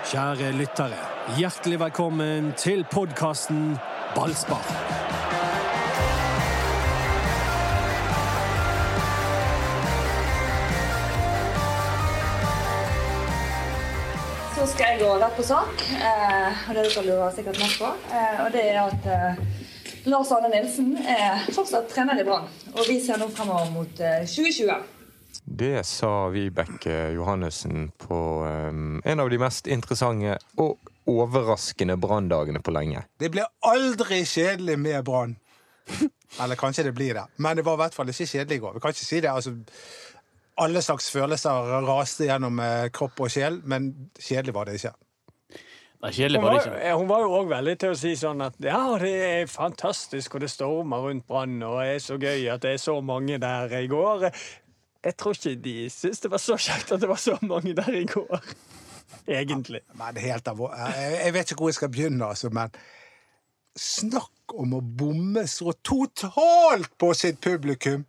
Kjære lyttere, hjertelig velkommen til podkasten Ballspar. Så skal jeg gå rett på sak, eh, og det du ha sikkert mest på. Eh, og det er at eh, Lars Arne Nilsen er fortsatt trener i Brann. Og vi ser nå fremover mot eh, 2020. Det sa Vibeke Johannessen på um, en av de mest interessante og overraskende branndagene på lenge. Det blir aldri kjedelig med Brann. Eller kanskje det blir det. Men det var i hvert fall ikke kjedelig i går. Vi kan ikke si det. altså alle slags følelser raste gjennom eh, kropp og sjel, men kjedelig var det ikke. Nei, kjedelig var det ikke. hun var jo òg veldig til å si sånn at ja, det er fantastisk, og det stormer rundt Brann, og det er så gøy at det er så mange der i går. Jeg tror ikke de syntes det var så kjekt at det var så mange der i går. Egentlig. Men helt jeg, jeg vet ikke hvor jeg skal begynne, altså, men snakk om å bomme så totalt på sitt publikum.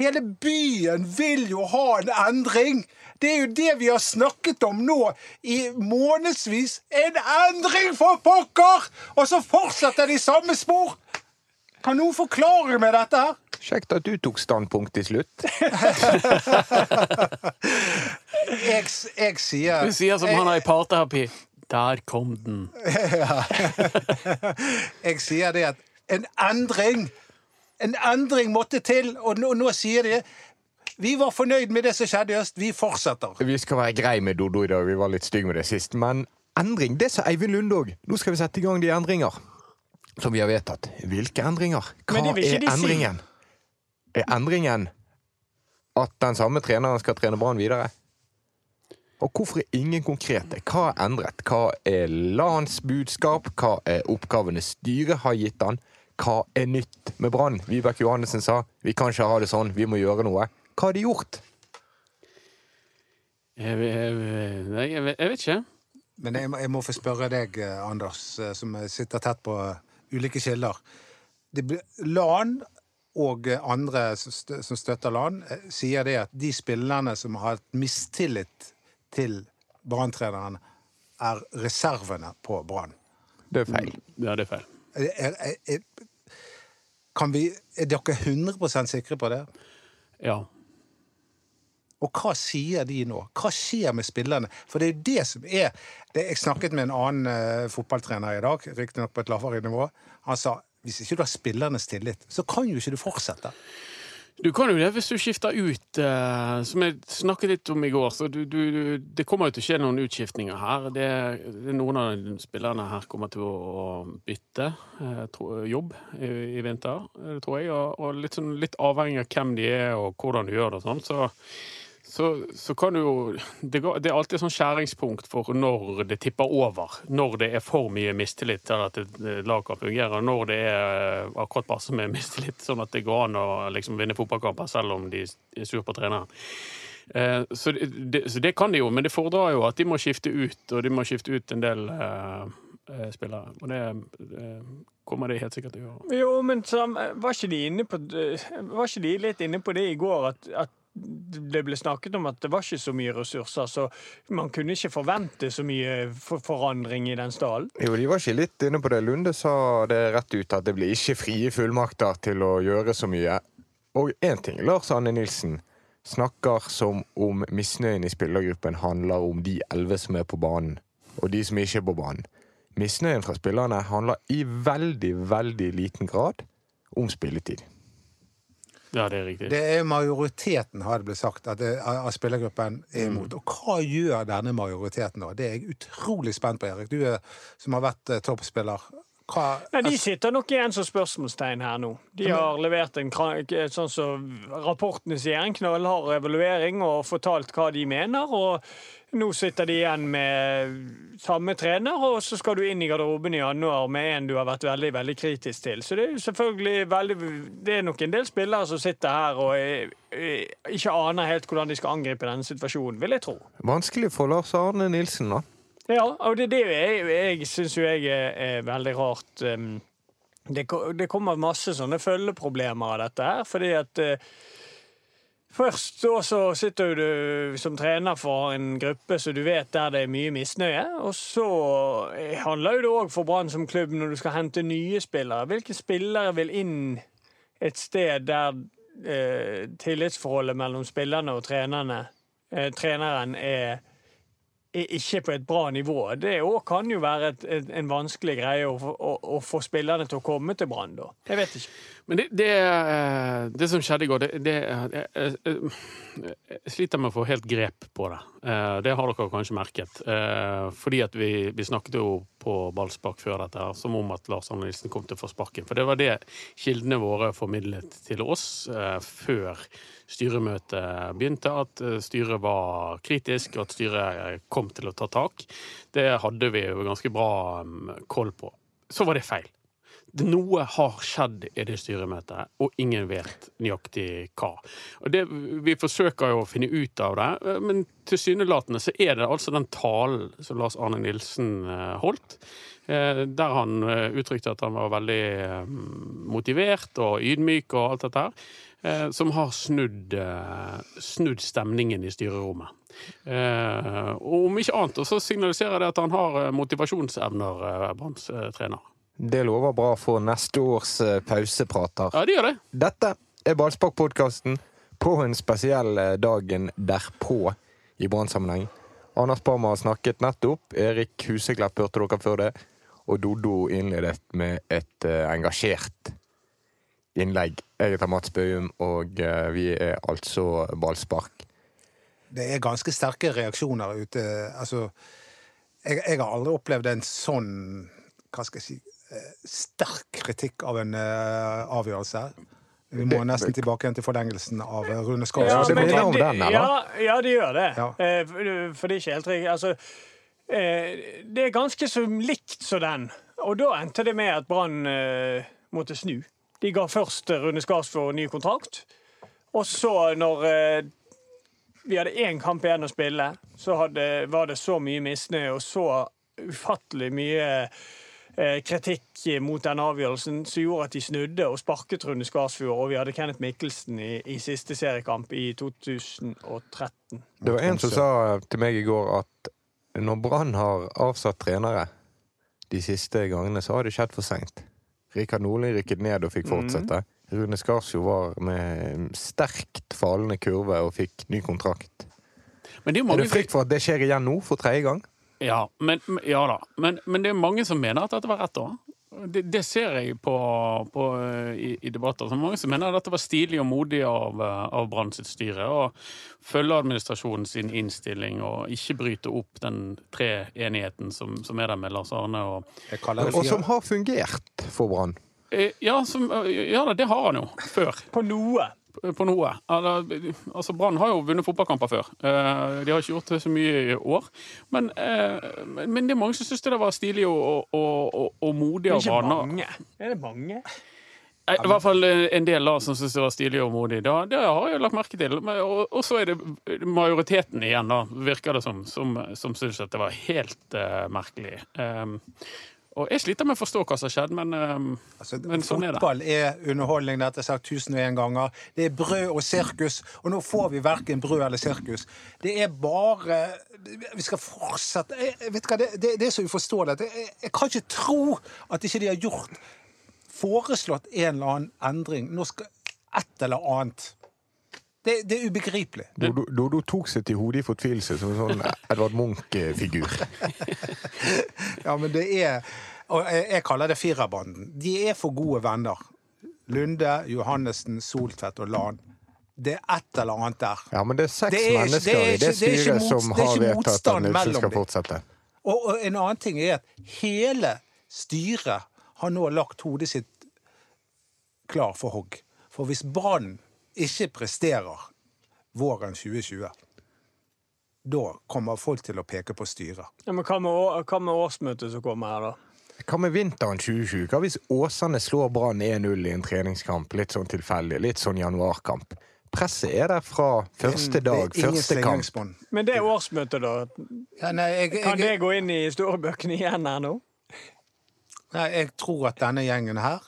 Hele byen vil jo ha en endring. Det er jo det vi har snakket om nå i månedsvis. En endring, for pokker! Og så fortsetter de samme spor. Kan noen forklare meg dette her? Kjekt at du tok standpunkt til slutt. Jeg, jeg sier Du sier som han har i parterapi. Der kom den. Jeg sier det at en endring En endring måtte til, og nå, nå sier de Vi var fornøyd med det som skjedde i øst. Vi fortsetter. Vi skal være grei med Dodo i dag, vi var litt stygge med det sist. Men endring, det sa Eivind Lund òg. Nå skal vi sette i gang de endringer som vi har vedtatt. Hvilke endringer? Hva er endringen? si. Er endringen at den samme treneren skal trene Brann videre? Og hvorfor er ingen konkrete? Hva er endret? Hva er LANs budskap? Hva er oppgavene styret har gitt han? Hva er nytt med Brann? Vibeke Johannessen sa vi kan ikke ha det sånn, vi må gjøre noe. Hva har de gjort? Jeg, jeg, jeg, vet- jeg vet ikke. Men jeg, må- jeg må få spørre deg, eh, Anders, eh, som sitter tett på eh, ulike kilder. LAN og andre som støtter LAN, eh, sier det at de spillerne som har hatt mistillit til Brann-treneren, er reservene på Brann. Det er feil. Ja, det er feil. Er, er, er, vi, er dere 100% sikre på det? Ja. Og hva sier de nå? Hva skjer med spillerne? For det er jo det som er Jeg snakket med en annen eh, fotballtrener i dag, riktignok på et lavere nivå. Han sa hvis ikke du har spillernes tillit, så kan jo ikke du fortsette. Du kan jo det hvis du skifter ut, uh, som jeg snakket litt om i går. så du, du, du, Det kommer jo til å skje noen utskiftninger her. Det, det Noen av spillerne her kommer til å, bytte uh, tro, jobb i, i vinter, eh, tror jeg. Og, og litt, sånn, litt avhengig av hvem de er og hvordan du gjør det. og sånn, så så, så kan du jo det, det er alltid et sånn skjæringspunkt for når det tipper over. Når det er for mye mistillit til at et lag kan fungere. Når det er akkurat passe med mistillit, sånn at det går an å liksom vinne fotballkamper selv om de er sur på treneren. Eh, så, det, så det kan de jo, men det fordrer jo at de må skifte ut, og de må skifte ut en del eh, eh, spillere. Og det, kommer de helt sikkert til å gjøre. Jo, men sam- var ikke de på Var ikke de litt inne på det i går, at, at det ble snakket om at det var ikke så mye ressurser, så man kunne ikke forvente så mye for forandring i den stallen? Jo, de var ikke litt inne på det. Lunde sa det rett ut at det blir ikke frie fullmakter til å gjøre så mye. Og én ting, Lars Anne Nilsen snakker som om misnøyen i spillergruppen handler om de elleve som er på banen, og de som ikke er på banen. Misnøyen fra spillerne handler i veldig, veldig liten grad om spilletid. Ja, det er riktig. Det er majoriteten, har det blitt sagt, at det, av spillergruppen er imot. Og hva gjør denne majoriteten da? Det er jeg utrolig spent på, Erik. Du er, som har vært eh, toppspiller. Hva, Nei, De sitter nok igjen som spørsmålstegn her nå. De har levert en sånn som rapportene sier, en knallhard evaluering og fortalt hva de mener. og nå sitter de igjen med samme trener, og så skal du inn i garderoben i januar med en du har vært veldig veldig kritisk til. Så det er jo selvfølgelig veldig Det er nok en del spillere som sitter her og er, er, ikke aner helt hvordan de skal angripe denne situasjonen, vil jeg tro. Vanskelig for Lars Arne Nilsen, da. Ja, og det det jeg, jeg syns jo jeg er, er veldig rart. Um, det, det kommer masse sånne følgeproblemer av dette her, fordi at uh, Først så, sitter du som trener for en gruppe så du vet der det er mye misnøye. Og så eh, handler det òg for Brann som klubb når du skal hente nye spillere. Hvilke spillere vil inn et sted der eh, tillitsforholdet mellom spillerne og trenerne, eh, treneren er, er ikke på et bra nivå? Det òg kan jo være et, et, en vanskelig greie å, å, å få spillerne til å komme til Brann, da. Jeg vet ikke. Men det, det, eh, det som skjedde i går, det, det jeg, jeg, jeg sliter med å få helt grep på det. Eh, Det har dere kanskje merket. Eh, Fordi at vi, vi snakket jo på ballspark før dette som om at Lars Arne Nilsen kom til å få sparken. For det var det kildene våre formidlet til oss eh, før styremøtet begynte, at eh, styret var kritisk, og at styret eh, kom til å ta tak. Det hadde vi jo ganske bra mm, koll på. Så var det feil. Noe har skjedd i det styremøtet, og ingen vet nøyaktig hva. Og det, vi forsøker jo å finne ut av det, men tilsynelatende så er det altså den talen som Lars Arne Nilsen eh, holdt, eh, der han eh, uttrykte at han var veldig motivert og ydmyk og alt dette her, som har snudd, snudd stemningen i styrerommet. Og om ikke annet, så signaliserer det at han har motivasjonsevner, Branns trener. Det lover bra for neste års eh, pauseprater. Ja, det gjør det. Dette er Ballspark-podkasten på en spesiell eh, dagen derpå i Brann-sammenheng. Anders Parma har snakket nettopp. Erik Huseklepp hørte dere før det. Og Doddo innledet med et eh, engasjert innlegg. Jeg heter Mats Bøhum, og vi er altså Ballspark. Det er ganske sterke reaksjoner ute. Altså, jeg, jeg har aldri opplevd en sånn Hva skal jeg si Sterk kritikk av en eh, avgjørelse. Vi må nesten tilbake igjen til forlengelsen av eh, Rune Ja, Skarsvåg. om den. Ja, ja, de gjør det. Ja. Eh, for, det er ikke helt riktig. Altså, eh, det er ganske så likt som den. Og da endte det med at Brann eh, måtte snu. De ga først Rune Skarsvåg ny kontrakt, og så, når eh, vi hadde én kamp igjen å spille, så hadde, var det så mye misnøye og så ufattelig mye eh, kritikk mot den avgjørelsen som gjorde at de snudde og sparket Rune Skarsfjord, og vi hadde Kenneth Mikkelsen i, i siste seriekamp i 2013. Det var en som sa til meg i går at når Brann har avsatt trenere de siste gangene, så har det skjedd for seint. Rikard Nordli rykket ned og fikk fortsette. Rune Skarsfjord var med sterkt fallende kurve og fikk ny kontrakt. Men det er mange... Er det frykt for at det skjer igjen nå, for tredje gang? Ja, men, ja da. Men, men det er mange som mener at dette var rett da. Det, det ser jeg på, på, eh, i, i debatter. Så mange som mener at dette var stilig og modig av, eh, av Brann sitt styre. Å følge administrasjonen sin innstilling og ikke bryte opp den treenigheten som, som er der med Lars Arne og det Og som har fungert for Brann. Eh, Ja, som, ja da, det har han jo. Før. På noe. På noe. Altså, Brann har jo vunnet fotballkamper før. Eh, De har ikke gjort det så mye i år. Men, eh, men det er mange som syns det var stilig og, og, og, og modig av Brann. mange. Er det mange? Eh, I hvert fall en del da som syns det var stilig og modig. Da, det har jeg lagt merke til. Og, og så er det majoriteten igjen, da, virker det som, som, som syns at det var helt uh, merkelig. Um, og jeg sliter med å forstå hva som har skjedd, men, um, Altså, men sånn er det. fotball er underholdning, dette jeg sagt tusen og en ganger. Det er brød og sirkus, og nå får vi verken brød eller sirkus. Det er bare Vi skal fortsette jeg, vet hva, det, det, det er så uforståelig. Jeg, jeg kan ikke tro at ikke de har gjort Foreslått en eller annen endring. Nå skal Et eller annet. Det, det er ubegripelig. Dodo, Dodo tok seg til hodet i fortvilelse som en sånn Edvard Munch-figur. Ja, men det er Og jeg, kaller det firerbanden. De er for gode venner. Lunde, Johannessen, Soltvedt og Lan. Det er et eller annet der. Ja, men det er seks Det er mennesker det er i det styret som har vedtatt at Nilsen skal fortsette. Og, og en annen ting er at hele styret har nå lagt hodet sitt klar for hogg. For hvis Brann ikke presterer våren 2020, da kommer folk til å peke på styret. Ja, men hva med, hva med årsmøtet som kommer her, da? Hva med vinteren 2020? Hva hvis Åsane slår Brann 1-0 i en treningskamp? Litt sånn tilfeldig. Litt sånn januarkamp. Presset er der fra første dag, første kamp. Men det årsmøtet, da? Ja, nei, jeg, jeg, Kan det gå inn i historiebøkene igjen her nå? Nei, jeg tror at denne gjengen her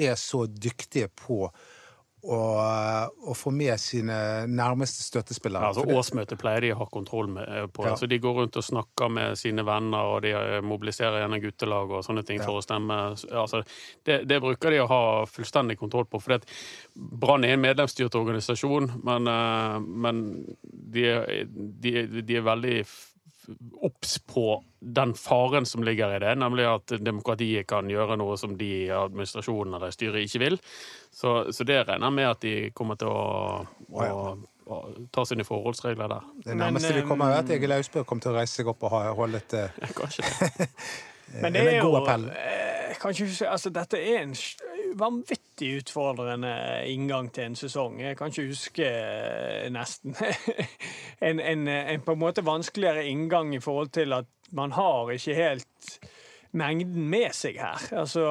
er så dyktige på å, å få med sine nærmeste støttespillere. Altså, årsmøtet pleier de å ha kontroll med, eh, på. Ja. Altså, de går rundt og snakker med sine venner, og de eh, mobiliserer gjerne guttelag og sånne ting Ja. for å stemme. Altså, det, det bruker de å ha fullstendig kontroll på. For Brann er en medlemsstyrt organisasjon, men, eh, men de, de, de er veldig obs på den faren som ligger i det, nemlig at demokratiet kan gjøre noe som de i administrasjonen eller styret ikke vil. Så, så det regner jeg med at de kommer til å, å, å ta sine forholdsregler der. Det Men, nærmeste vi kommer, er at eh, Egil Austbø kommer til å reise seg opp og holde et eh, Kanskje det. Men det er jo eh, kan ikke huske, altså Dette er en s- vanvittig utfordrende inngang til en sesong. Jeg kan ikke huske eh, nesten en, en, en på en måte vanskeligere inngang i forhold til at man har ikke helt mengden med seg her. Altså,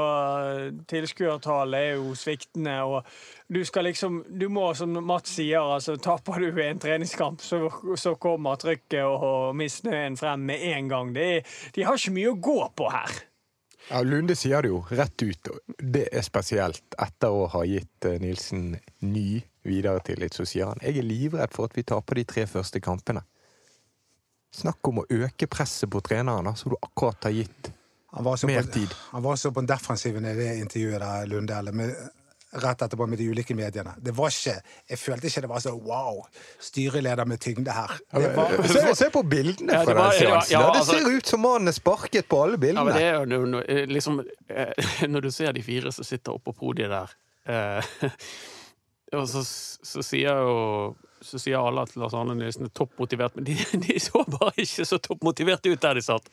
Tilskuertallet er jo sviktende, og du skal liksom Du må, som Mats sier, altså taper du en treningskamp, så, så kommer trykket og, misnøyen frem med en gang. Er, de har ikke mye å gå på her. Ja, Lunde sier det jo rett ut, det er spesielt etter å ha gitt eh, Nilsen ny videretillit. Så sier han jeg er livredd for at vi taper de tre første kampene. Snakk om å øke presset på treneren, som du akkurat har gitt mer på, tid. han var så på defensiven i det intervjuet der, Lunde, eller med, rett etterpå med de ulike mediene. Det var ikke, Jeg følte ikke det var så wow, styreleder med tyngde her. Det var, Se, se på bildene Ja, fra det var- den seansen. ja, det altså- ser ut som mannen er sparket på alle bildene! Ja, men det er jo no- no- eh, liksom eh, Når du ser de fire som sitter oppe på podiet der eh, Og så, så sier jo så sier alle at Lars Arne Nilsen er toppmotivert, men de, de så bare ikke så toppmotiverte ut der de satt.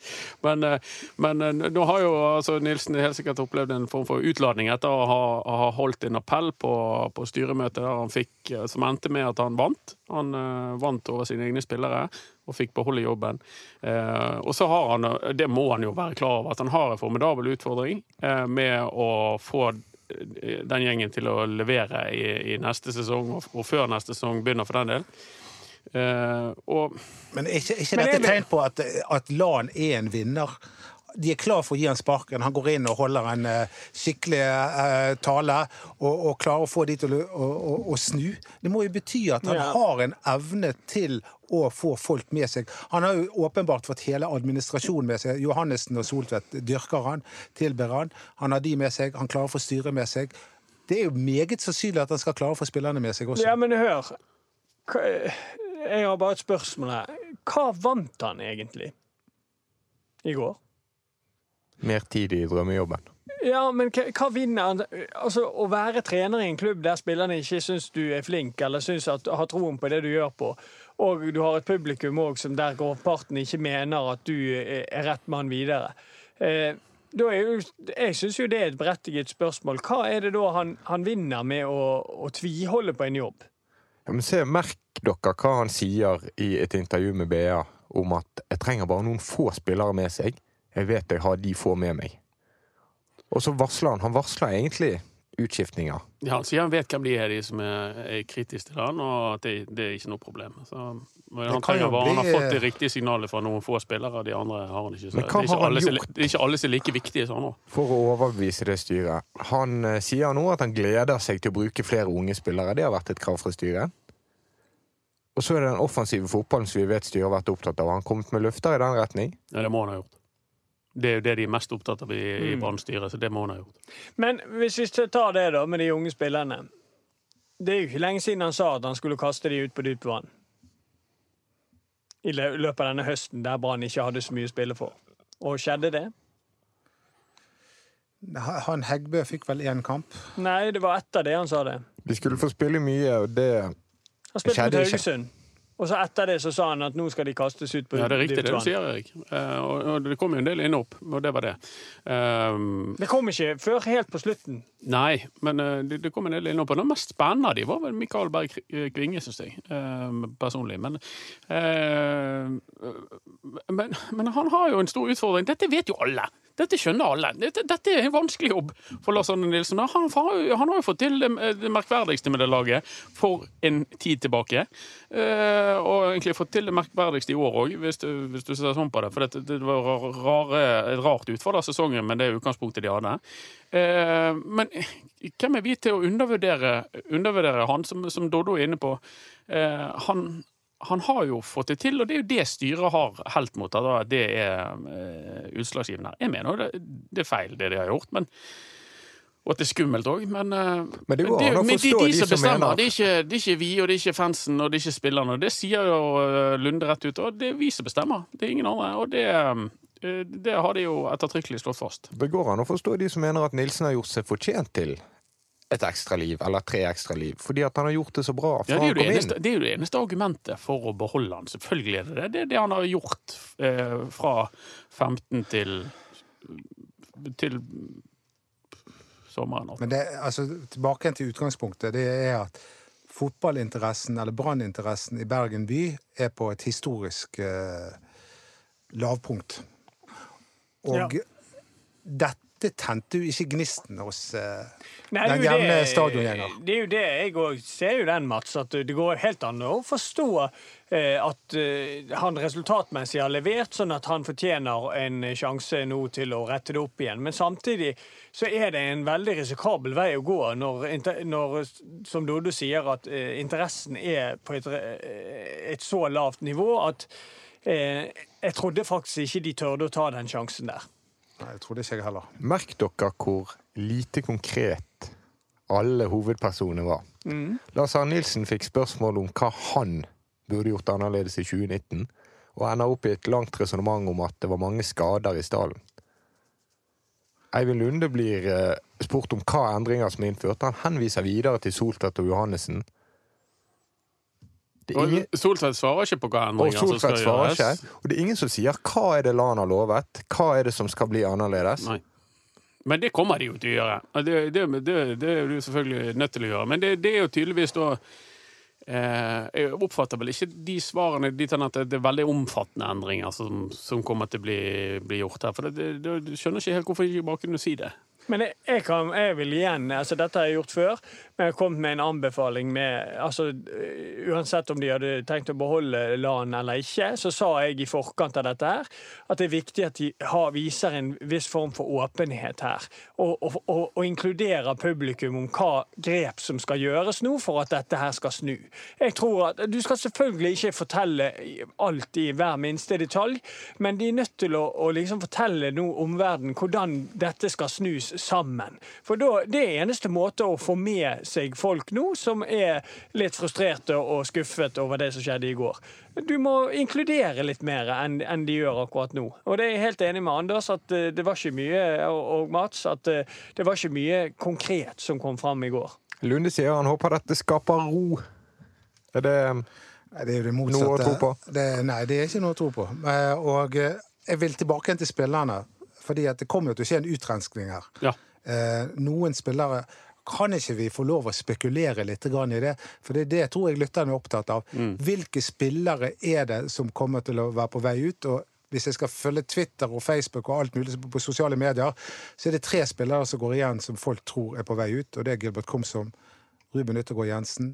Men, eh, men eh, nå har jo altså, Nilsen helt sikkert opplevd en form for utladning etter å ha, ha holdt en appell på, på styremøtet der han fikk, eh, som endte med at han vant. Han uh, vant over sine egne spillere og fikk beholde jobben. Uh, og så har han, det må han jo være klar over, at han har en formidabel utfordring uh, med å få den gjengen til å levere i, i neste sesong, og, og før neste sesong begynner, for den del. Uh, og men er ikke, er ikke dette jeg- tegn på at, at LAN er en vinner? De er klar for å gi han sparken. Han går inn og holder en eh, skikkelig eh, tale og, og klarer å få de til å, å, å, å snu. Det må jo bety at han Ja. har en evne til å få folk med seg. Han har jo åpenbart fått hele administrasjonen med seg. Johannessen og Soltvedt dyrker han, tilber han. Han har de med seg, han klarer å få styret med seg. Det er jo meget sannsynlig at han skal klare å få spillerne med seg også. Ja, men hør. Jeg har bare et spørsmål her. Hva vant han egentlig i går? Mer tid i drømmejobben. Ja, men hva, hva vinner han? Altså, Å være trener i en klubb der spillerne ikke syns du er flink, eller syns at har troen på det du gjør på, og du har et publikum også, som der grovparten ikke mener at du er rett mann videre. Eh, jo, jeg syns jo det er et berettiget spørsmål. Hva er det da han, han vinner med å, å tviholde på en jobb? Ja, men se, Merk dere hva han sier i et intervju med BA om at jeg trenger bare noen få spillere med seg. Jeg vet jeg har de få med meg. Og så varsler han. Han varsler egentlig utskiftninger. ja, han sier han vet hvem de er, de som er, er kritiske til han, og at det, det er ikke noe problem. Så, men han, kan jo bli... han har fått det riktige signalet fra noen få spillere, de andre har han ikke. Så det, er ikke har alle, som- det er ikke alle som er like viktige som han. For å overbevise det styret. Han uh, sier nå at han gleder seg til å bruke flere unge spillere. Det har vært et krav fra styret. Og så er det den offensive fotballen som vi vet styret har vært opptatt av. Har han kommet med løfter i den retning? Ja, det må han ha gjort. Det er jo det de er mest opptatt av i, i Mm. Brann-styret, så det må han ha gjort. Men hvis vi tar det da med de unge spillerne. Det er jo ikke lenge siden han sa at han skulle kaste de ut på dypt vann. I løpet av denne høsten der Brann ikke hadde så mye å spille for. Og skjedde det? Han Heggbø fikk vel én kamp. Nei, det var etter det han sa det. De skulle få spille mye, og det Han spilte mot ikke. Haugesund. Og så etter det så sa han at nå skal de kastes ut på Ja, det er riktig det du sier, Erik. Eh, og, det kom jo en del inn opp, og det var det. Um, Det kom ikke før helt på slutten. Nei, men eh, det, det kom en del inn opp. Og det mest spennende de var vel Mikael Berg Kvinge, syns jeg. eh, personlig. Men, eh, men, men han har jo en stor utfordring. Dette vet jo alle. Dette skjønner alle. Dette, dette er en vanskelig jobb for Lars Arne Nilsen. Han, han har jo fått til det, merkverdigste med det laget for en tid tilbake. Eh, og egentlig fått til det merkverdigste i år òg, hvis, hvis du ser sånn på det. For det, det var rare, et rart utfall av sesongen, men det utgangspunktet de hadde. Eh, men hvem er vi til å undervurdere, undervurdere han, som, som Doddo er inne på? Eh, han, han har jo fått det til, og det er jo det styret har helt mot. At det er eh, utslagsgivende. Jeg mener det, det er feil, det de har gjort. men og at det er skummelt òg, men, eh, Men det går men forstå de som bestemmer. Det er, ikke, det er ikke vi, og det er ikke fansen, og det er ikke spillerne. Det sier jo eh, Lunde rett ut. Og det er vi som bestemmer. Det er ingen andre. Og det, det har de jo ettertrykkelig slått fast. Det går an å forstå de som mener at Nilsen har gjort seg fortjent til et ekstra liv, eller tre ekstra liv, fordi at han har gjort det så bra Ja, det, er jo det, eneste, det er jo det eneste argumentet for å beholde han. Selvfølgelig er det det. Det er det han har gjort eh, fra 15 til til sommeren. Men det, altså, tilbake til utgangspunktet. Det er at fotballinteressen, eller branninteressen i Bergen by, er på et historisk eh, lavpunkt. Og Ja. dette tente jo ikke gnisten hos uh, Nei, den jevne det- stadiongjenger. Det er jo det jeg òg ser jo den, Mats, at det går helt an å forstå uh, at uh, han resultatmessig har levert, sånn at han fortjener en sjanse nå til å rette det opp igjen. Men samtidig så er det en veldig risikabel vei å gå når, når som Dodo sier, at interessen er på et, et så lavt nivå at jeg trodde faktisk ikke de tørde å ta den sjansen der. Nei, jeg trodde ikke jeg heller. Merk dere hvor lite konkret alle hovedpersonene var. Lars Arne Nilsen fikk spørsmål om hva han burde gjort annerledes i 2019, og ender opp i et langt resonnement om at det var mange skader i stallen. Eivind Lunde blir eh, spurt om hva endringer som er innført. Han henviser videre til Soltvedt og Johannessen. Ingen, Soltvedt svarer ikke på hva endringer som skal gjøres. ikke. Og det er ingen som sier hva er det LAN har lovet, hva er det som skal bli annerledes. Nei. Men det kommer de jo til å gjøre. Det, det, det, det er du selvfølgelig nødt til å gjøre. Men det, det er jo tydeligvis da eh, Jeg oppfatter vel ikke de svarene dit hen at det er veldig omfattende endringer som, som kommer til å bli, bli gjort her. For det, det, du skjønner ikke helt hvorfor ikke bare kunne si det. Men jeg, jeg, kan, jeg vil igjen altså Dette har jeg gjort før, men jeg har kommet med en anbefaling med altså, øh, Uansett om de hadde tenkt å beholde LAN eller ikke, så sa jeg i forkant av dette her at det er viktig at de har, viser en viss form for åpenhet her. Og, og, og, og inkluderer publikum om hva grep som skal gjøres nå for at dette her skal snu. Jeg tror at Du skal selvfølgelig ikke fortelle alt i hver minste detalj, men de er nødt til å, å liksom fortelle nå omverdenen hvordan dette skal snus sammen. For da, det er eneste måte å få med seg folk nå som er litt frustrerte og skuffet over det som skjedde i går. Du må inkludere litt mer enn enn de gjør akkurat nå. Og det er jeg helt enig med Anders at eh, det var ikke mye, og, og Mats, at eh, det var ikke mye konkret som kom fram i går. Lunde sier han håper dette skaper ro. Er det Nei, det er det motsatte. Noe å tro på? Det, nei, det er ikke noe å tro på. Eh, Og jeg vil tilbake igjen til spillerne, fordi at det kommer jo til å skje en utrenskning her. Ja. Eh, Noen spillere kan ikke vi få lov å spekulere litt grann i det? For det er det tror jeg lytterne er opptatt av. Hvilke spillere er det som kommer til å være på vei ut? og hvis jeg skal følge Twitter og Facebook og alt mulig på sosiale medier, så er det tre spillere som går igjen som folk tror er på vei ut. Og det er Gilbert Komsom, Ruben Yttergård Jensen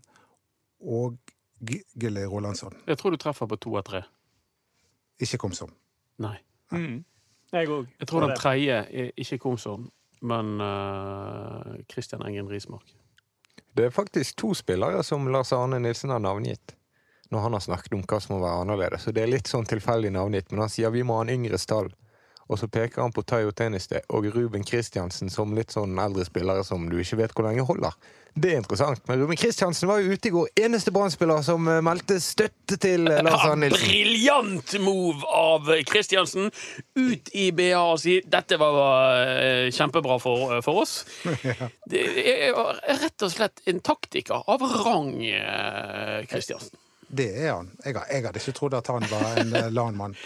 og G- Gilly Rolandsson. Jeg tror du treffer på to av tre. Ikke Komsom. Nei. Jeg òg. Jeg tror den tredje er ikke Komsom, men uh, Christian Engen Rismark. Det er faktisk to spillere som Lars Arne Nilsen har navngitt. Når han har snakket om hva som må være annerledes. Så det er litt sånn tilfeldig navngitt, men han sier vi må ha en yngre stall. Og så peker han på Tayo Teniste og Ruben Kristiansen som litt sånn eldre spillere som du ikke vet hvor lenge holder. Det er interessant. Men Ruben Kristiansen var jo ute i går. Eneste Brann-spiller som eh, meldte støtte til eh, Lars Arne Nilsen. Briljant move av Kristiansen! Ut i BA og si dette var eh, kjempebra for, for oss. Det er rett og slett en taktiker av rang, Kristiansen. Det er han. Jeg, jeg hadde ikke trodd at han var en LAN-mann.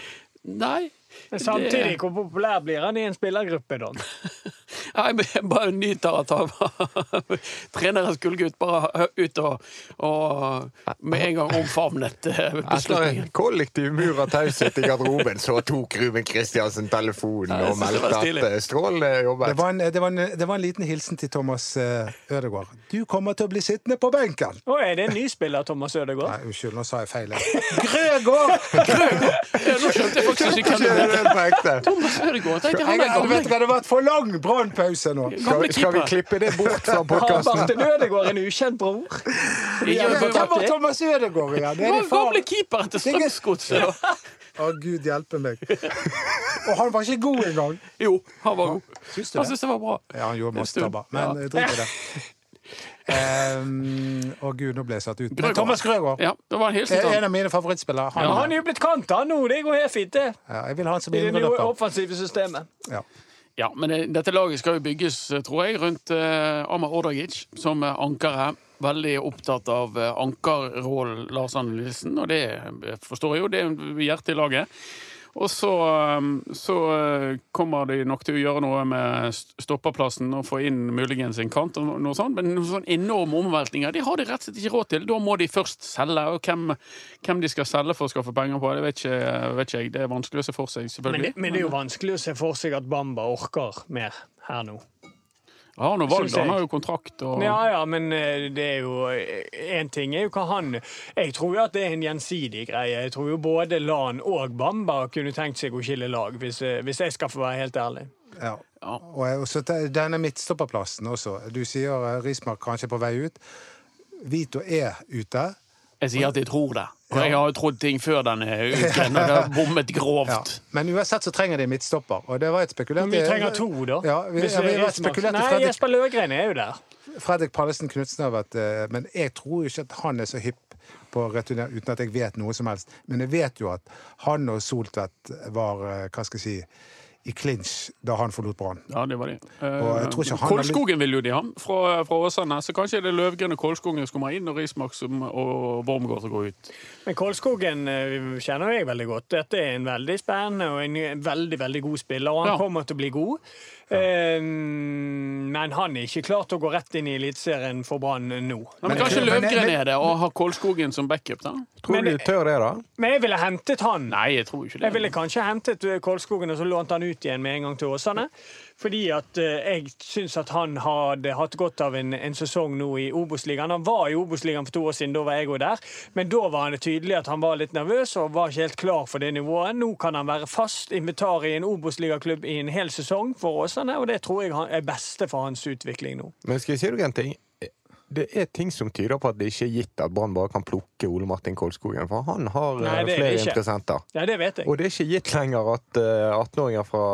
Nei. Men samtidig, hvor populær blir han i en spillergruppe, da? Jeg bare nyter at han var trenerens gullgutt. Bare ut og, og med en gang omfavnet beslutningen. Etter beslutningen. en kollektiv mur av taushet i garderoben, så tok Ruben Kristiansen telefonen og synes det var meldte at Strål jobbet. Det var, en, det, var en, det var en liten hilsen til Thomas eh, Ødegaard. Du kommer til å bli sittende på benken! Å, er det en ny spiller, Thomas Ødegaard? Nei, unnskyld, nå sa jeg feil. Grøgaard! Ja, nå skjønte jeg faktisk ikke hva hvem det var. Thomas Ødegaard. tenkte jeg, har vært for lang brannpause nå. Skal, Gamle vi- skal vi klippe det bort fra Har podkasten? Martin Ødegaard en ukjent bror? Ja, har Hvem var? Thomas Ødegaard igjen? Det er Han det far. gamle keeper etter Strømsgodset. Å, Å, Gud hjelpe meg. Og han var ikke god engang. Jo, han var god. Syns du Han syntes det var bra. Ja, han gjorde En masse tabber. Men Ja. eh, drit i det. Um, å gud, nå ble jeg satt ut. Men. Thomas Grøgaard Ja, det var en hilsen er en av mine favorittspillere. Han, ja, han er jo blitt kanta nå, det går helt fint, det. ja, jeg vil ha han som I det nye indreløper. offensive systemet. Ja. Ja, men det, dette laget skal jo bygges, eh, tror jeg, rundt eh, Amar Ordagic som anker her. Veldig opptatt av uh, ankerrollen Lars Anne Nilsen, og det eh, forstår jeg jo, det er hjertet i laget. Og så, eh, så eh, kommer de nok til å gjøre noe med st- stopperplassen og få inn muligens en kant, og noe sånt, men noen sånne enorme omveltninger de har de rett og slett ikke råd til. Da må de først selge, og hvem, hvem de skal selge for å skaffe penger på, det vet ikke, vet ikke jeg. Det er vanskelig å se for seg, Men selvfølgelig. det, men det er jo vanskelig å se for seg at Bamba orker mer her nå. Han har noe valg, da. han har jo kontrakt og Ja, ja, men eh, det er jo Én ting er jo hva han Jeg tror jo at det er en gjensidig greie. Jeg tror jo både Lan og Bamba kunne tenkt seg å skille lag, hvis, eh, hvis jeg skal få være helt ærlig. Ja. Ja. Og jeg- og denne midtstopperplassen også. Du sier eh, Rismark kanskje på vei ut. Vito er ute. Jeg sier at jeg tror det. Og jeg har jo trodd ting før denne uken, og det har bommet Ja. grovt. Men uansett så trenger de midtstopper. Og det var et spekulert Men vi trenger to, da. Ja, vi, ja, vi Rismark. spekulert Nei, Fredrik, Jesper Løgren er jo der. Fredrik Pallesen Knutsen har vært eh, Men jeg tror ikke at han er så hypp på å returnere uten at jeg vet noe som helst. Men jeg vet jo at han og Soltvedt var eh, hva skal jeg si, i clinch da han forlot Brann. Ja, det var det. Lyst- Kolskogen vil jo de ha, fra, fra Åsane. Så kanskje er det Løvgren og Kolskogen som kommer inn, og Rismark som, og Wormgård som går ut. Men Kolskogen eh, kjenner jeg veldig godt. Dette er en veldig spennende og en veldig veldig god spiller, og han Ja. kommer til å bli god. Eh, men han er ikke klar til å gå rett inn i Eliteserien for Brann nå. Men, Men- kanskje Løvgren er det, og har Kolskogen som backup, da? Tror Men- du tør det, da? Men jeg ville hentet han. Nei, jeg tror ikke det. Jeg ville kanskje hentet Kolskogen og så lånt han ut igjen med en gang til Åsane. Fordi at eh, jeg syns at han hadde hatt godt av en, en sesong nå i Obos-ligaen. Han var i Obos-ligaen for to år siden, da var jeg òg der. Men da var han tydelig at han var litt nervøs og var ikke helt klar for det nivået. Nå kan han være fast invitar i en Obos-ligaklubb i en hel sesong for Åsane, og det tror jeg er beste for hans utvikling nå. Men skal jeg si deg en ting? Det er ting som tyder på at det ikke er gitt at Brann bare kan plukke Ole Martin Kolskogen. For han har eh, Nei, det det flere interessenter. Ja, det vet jeg. Og det er ikke gitt lenger at eh, 18-åringer fra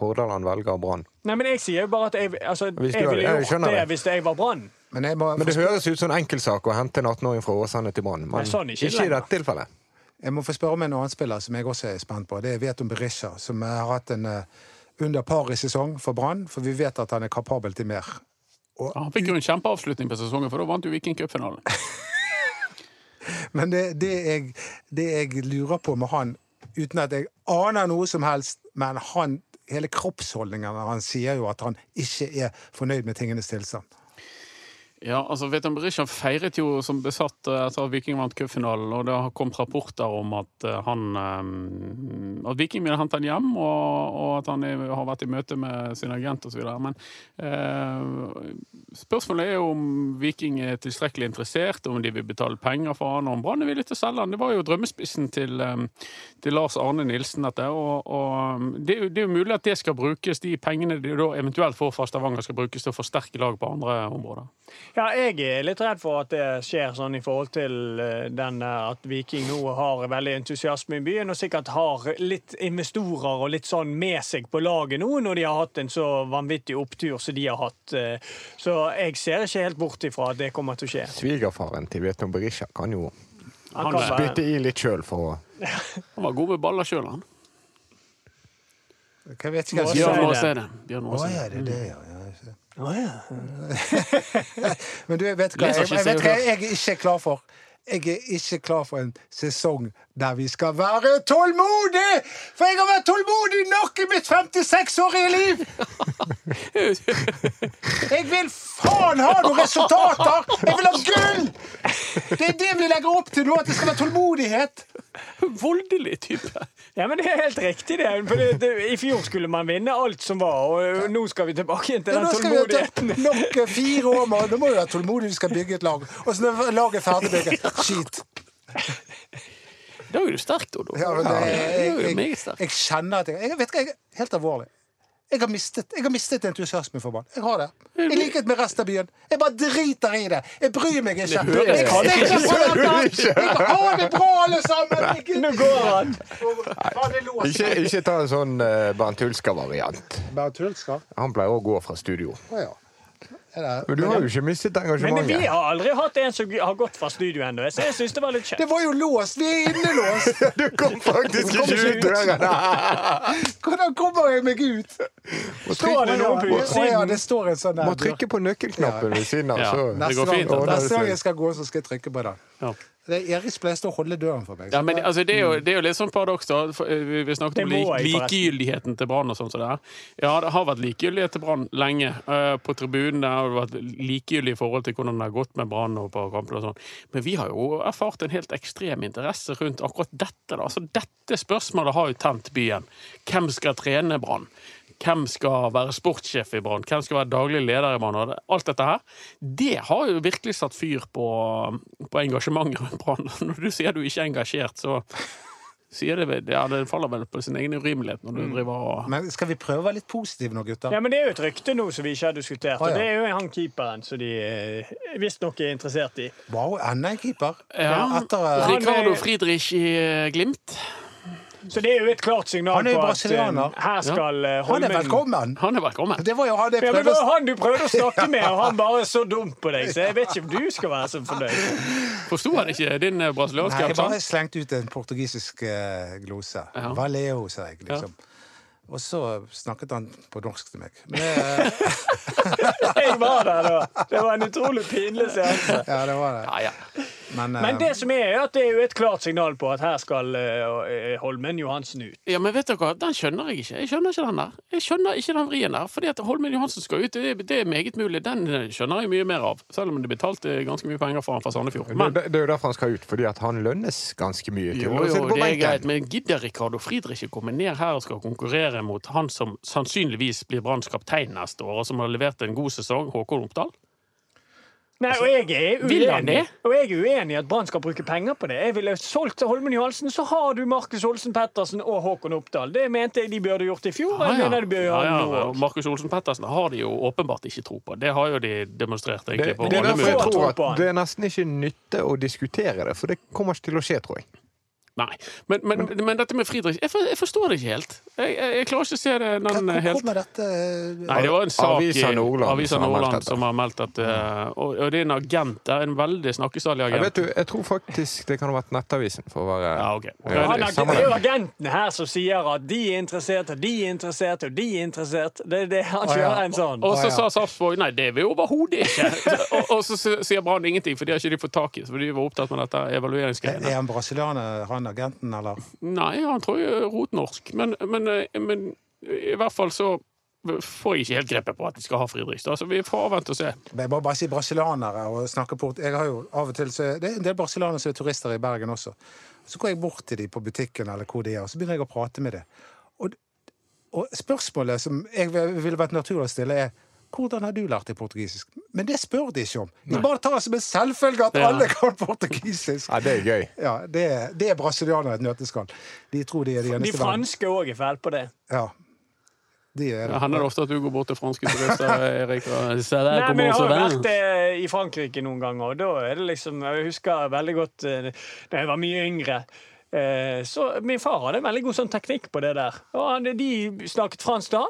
Hordaland velger Brann. Nei, men jeg sier jo bare at jeg, altså, Hvis jeg ville jeg gjort skjønner det det. hvis jeg var Brann. Men jeg må, Men det høres ut som en enkeltsak å hente en 18-åring fra Åsane til Brann. Men Nei, sånn ikke ikke i dette tilfellet. jeg må få spørre om en annen spiller som jeg også er spent på. Det er Veton Berisha, som har hatt en eh, under par i sesong for Brann. For vi vet at han er kapabel til mer. Ja, han fikk jo en kjempeavslutning på sesongen, for da vant jo Viking cupfinalen. Men det, det, jeg, det jeg lurer på med han, uten at jeg aner noe som helst, men han, hele kroppsholdningen Han sier jo at han ikke er fornøyd med tingenes tilstand. Ja, altså Veton Berisha feiret jo som besatt eh, etter at Viking vant cupfinalen, og det har kommet rapporter om at eh, han eh, At Viking ville hente han hjem, og, og at han har vært i møte med sin agent osv. Men eh, spørsmålet er jo om Viking er tilstrekkelig interessert, om de vil betale penger for han, og om Brann er villig til å selge han. Det var jo drømmespissen til, til Lars Arne Nilsen, dette. Og, og det, er jo- det er jo mulig at det skal brukes, de pengene de da eventuelt får fra Stavanger, skal brukes til å forsterke lag på andre områder. Ja, jeg er litt redd for at det skjer sånn i forhold til eh, den at Viking nå har veldig entusiasme i byen, og sikkert har litt investorer og litt sånn med seg på laget nå, når de har hatt en så vanvittig opptur som de har hatt. eh. Så jeg ser ikke helt bort ifra at det kommer til å skje. Svigerfaren til Vietnam Berisha kan jo Han kan spytte i litt sjøl for å Han var god med baller sjøl, han. Jeg vet ikke hva Må jeg si Bjørn det. Bjørn ja, det er det, ja. Ja. oh, ja. Men du, jeg vet hva jeg, ikke jeg, vet hva jeg ikke er klar for. Jeg er ikke klar for en sesong der vi skal være tålmodige! For jeg har vært tålmodig nok i mitt 56-årige liv! Jeg vil faen ha noen resultater! Jeg vil ha gull! Det er det vi legger opp til nå, at det skal være tålmodighet. Voldelig type. Ja, men Det er helt riktig. det. For det, det, I fjor skulle man vinne alt som var, og nå skal vi tilbake igjen til Ja, den tålmodigheten. nok eh, fire år mann. Nå må vi være tålmodig, vi skal bygge et lag. Og så når laget er ferdigbygget Skit. Da er du sterk, Dodo. Ja, jeg, jeg, jeg, jeg kjenner at jeg, jeg Vet du hva, jeg er helt alvorlig. Jeg har mistet, jeg har mistet entusiasmen for ball. Jeg har det. I likhet med resten av byen. Jeg bare driter i det. Jeg bryr meg ikke. Jeg stikker på dette. Jeg har det bra, alle sammen! Nå går han. Det. Ikke, ikke ta en sånn uh, Bernt Hulsker-variant. Han pleier å gå fra studio. Å ja. Det- Men du har jo ikke mistet engasjementet. Men vi har aldri hatt en som har gått fra studio ennå, så jeg syns det var litt kjekt. Det var jo låst! Vi er innelåst! Du kom faktisk ikke ut døren! Hvordan kommer jeg meg ut? Står det noen på utsiden? ja, det står en sånn der Må trykke på nøkkelknappen ved siden av. Ja. Så. Det Neste gang, neste gang jeg skal gå, så skal jeg trykke på den. Det er Eris Blestad å holde døren for meg. Ja, men altså, det, er jo, det er jo litt sånn paradoks, da. Eh, Vi vi snakket om må lik, likegyldigheten til Brann og sånn som det er. Ja, det har vært likegyldighet til Brann lenge. Eh, På tribunen har det vært likegyldig i forhold til hvordan det har gått med Brann og på kamper og sånn. Men vi har jo erfart en helt ekstrem interesse rundt akkurat dette. da. Altså, dette spørsmålet har jo tent byen. Hvem skal trene Brann? Hvem skal være sportssjef i Brann? Hvem skal være daglig leder i Brann? Alt dette her. Det har jo virkelig satt fyr på, på engasjementet rundt Brann. Når du sier du ikke er engasjert, så sier det vel Ja, det faller vel på sin egen urimelighet når du driver og Men skal vi prøve å være litt positive nå, gutter? Ja, men Det er jo et rykte nå som vi ikke har diskutert. Å, Og. Det er jo han keeperen som de eh, visstnok er interessert i. Wow, enda en keeper. Ja. Etter, eh, Ricardo Friedrich i eh, Glimt. Så det er jo et klart signal er på at eh, her skal eh, han er velkommen! Han er velkommen. Det var jo han ja, Det var han du prøvde å snakke med, og han bare så dum på deg. Så jeg vet ikke om du skal være så fornøyd. Forsto han ikke din eh, brasilianske Nei, jeg bare slengte ut en portugisisk glose. Ja. Valeo, sa jeg, liksom. Og så snakket han på norsk til meg. Men det, Jeg var der da. Det var en utrolig pinlig seanse. ja, det var det. Ja, ja. Men, eh, Men det som er, er at det er jo et klart signal på at her skal eh, Holmen Johansen ut. ja, men vet dere hva? Den skjønner jeg ikke. Jeg skjønner ikke den der. Jeg skjønner ikke den vrien der. Fordi at Holmen Johansen skal ut, det, det er meget mulig. Den eh, skjønner jeg mye mer av. Selv om det betalte ganske mye penger for han fra Sandefjord. Men Det, det er jo derfor han skal ut, fordi at han lønnes ganske mye til Jo, å sitte jo, det er greit, men gidder Ricardo Friedrich å komme ned her og skal konkurrere mot han som sannsynligvis blir Branns kaptein neste år, og som har levert en god sesong, Håkon Oppdal? Nei, og jeg er uenig. Og jeg er uenig i at Brann skal bruke penger på det. Jeg ville solgt til Holmen Johansen, så har du Markus Olsen Pettersen og Håkon Oppdal. Det mente jeg de burde gjort i fjor, og ja. mener de bør ja, ja. Markus Olsen Pettersen har de jo åpenbart ikke tro på. Det har jo de demonstrert egentlig på det er alle derfor jeg tror at det er nesten ikke nytte å diskutere det, for det kommer ikke til å skje, tror jeg. Nei. Men, men, men dette med Friedrich, jeg, for, jeg forstår det ikke helt. Jeg, jeg, jeg klarer ikke å se det den Hvor helt kommer dette Nei, det var en sak Avisa Nordland Avisa som har meldt Nordland som har meldt at eh, og, og det er en agent der, en veldig snakkesalig Jeg, vet agent. du, jeg tror faktisk det kan ha vært Nettavisen, for å være Ja, okay. Ja, det- det er jo agentene her som sier at de er interessert, og de er interessert, og de er interessert. Det er det han Å, ja. kjører en sånn. Og så sa Sarpsborg nei, det er vi overhodet ikke. og, og så sier Brann ingenting, for de har ikke de fått tak i. for de var opptatt med dette Er evalueringsgreiene. er han brasilianer, han agenten, eller? Nei, han tror jeg er rotnorsk. Men, men, eh, men i hvert fall så får jeg ikke helt grepet på at de skal ha Friedrich. Da. Så vi får avvente og se. Men Jeg må bare si brasilianere og snakke port... Jeg har jo av og til så Det er en del brasilianere som er turister i Bergen også. Så går jeg bort til dem på butikken eller hvor de er, og så begynner jeg å prate med dem. Og, og spørsmålet som jeg ville vært naturlig å stille, er hvordan har du lært deg portugisisk? Men det spør de ikke om. De bare tar det som en selvfølge at Ja. alle kan portugisisk. Ja, det er gøy. Ja, det, er- det er brasilianere et nøteskall. De tror de er de eneste De franske òg er fæle på det. Ja. De er Ja, Hender det ofte at du går bort til franske turister, Erik? Og der, Nei, men jeg har jo vært va?» eh, i Frankrike noen ganger, og da er det liksom Jeg husker veldig godt eh, da jeg var mye yngre. Eh, så min far hadde veldig god sånn teknikk på det der. Og han, de snakket fransk til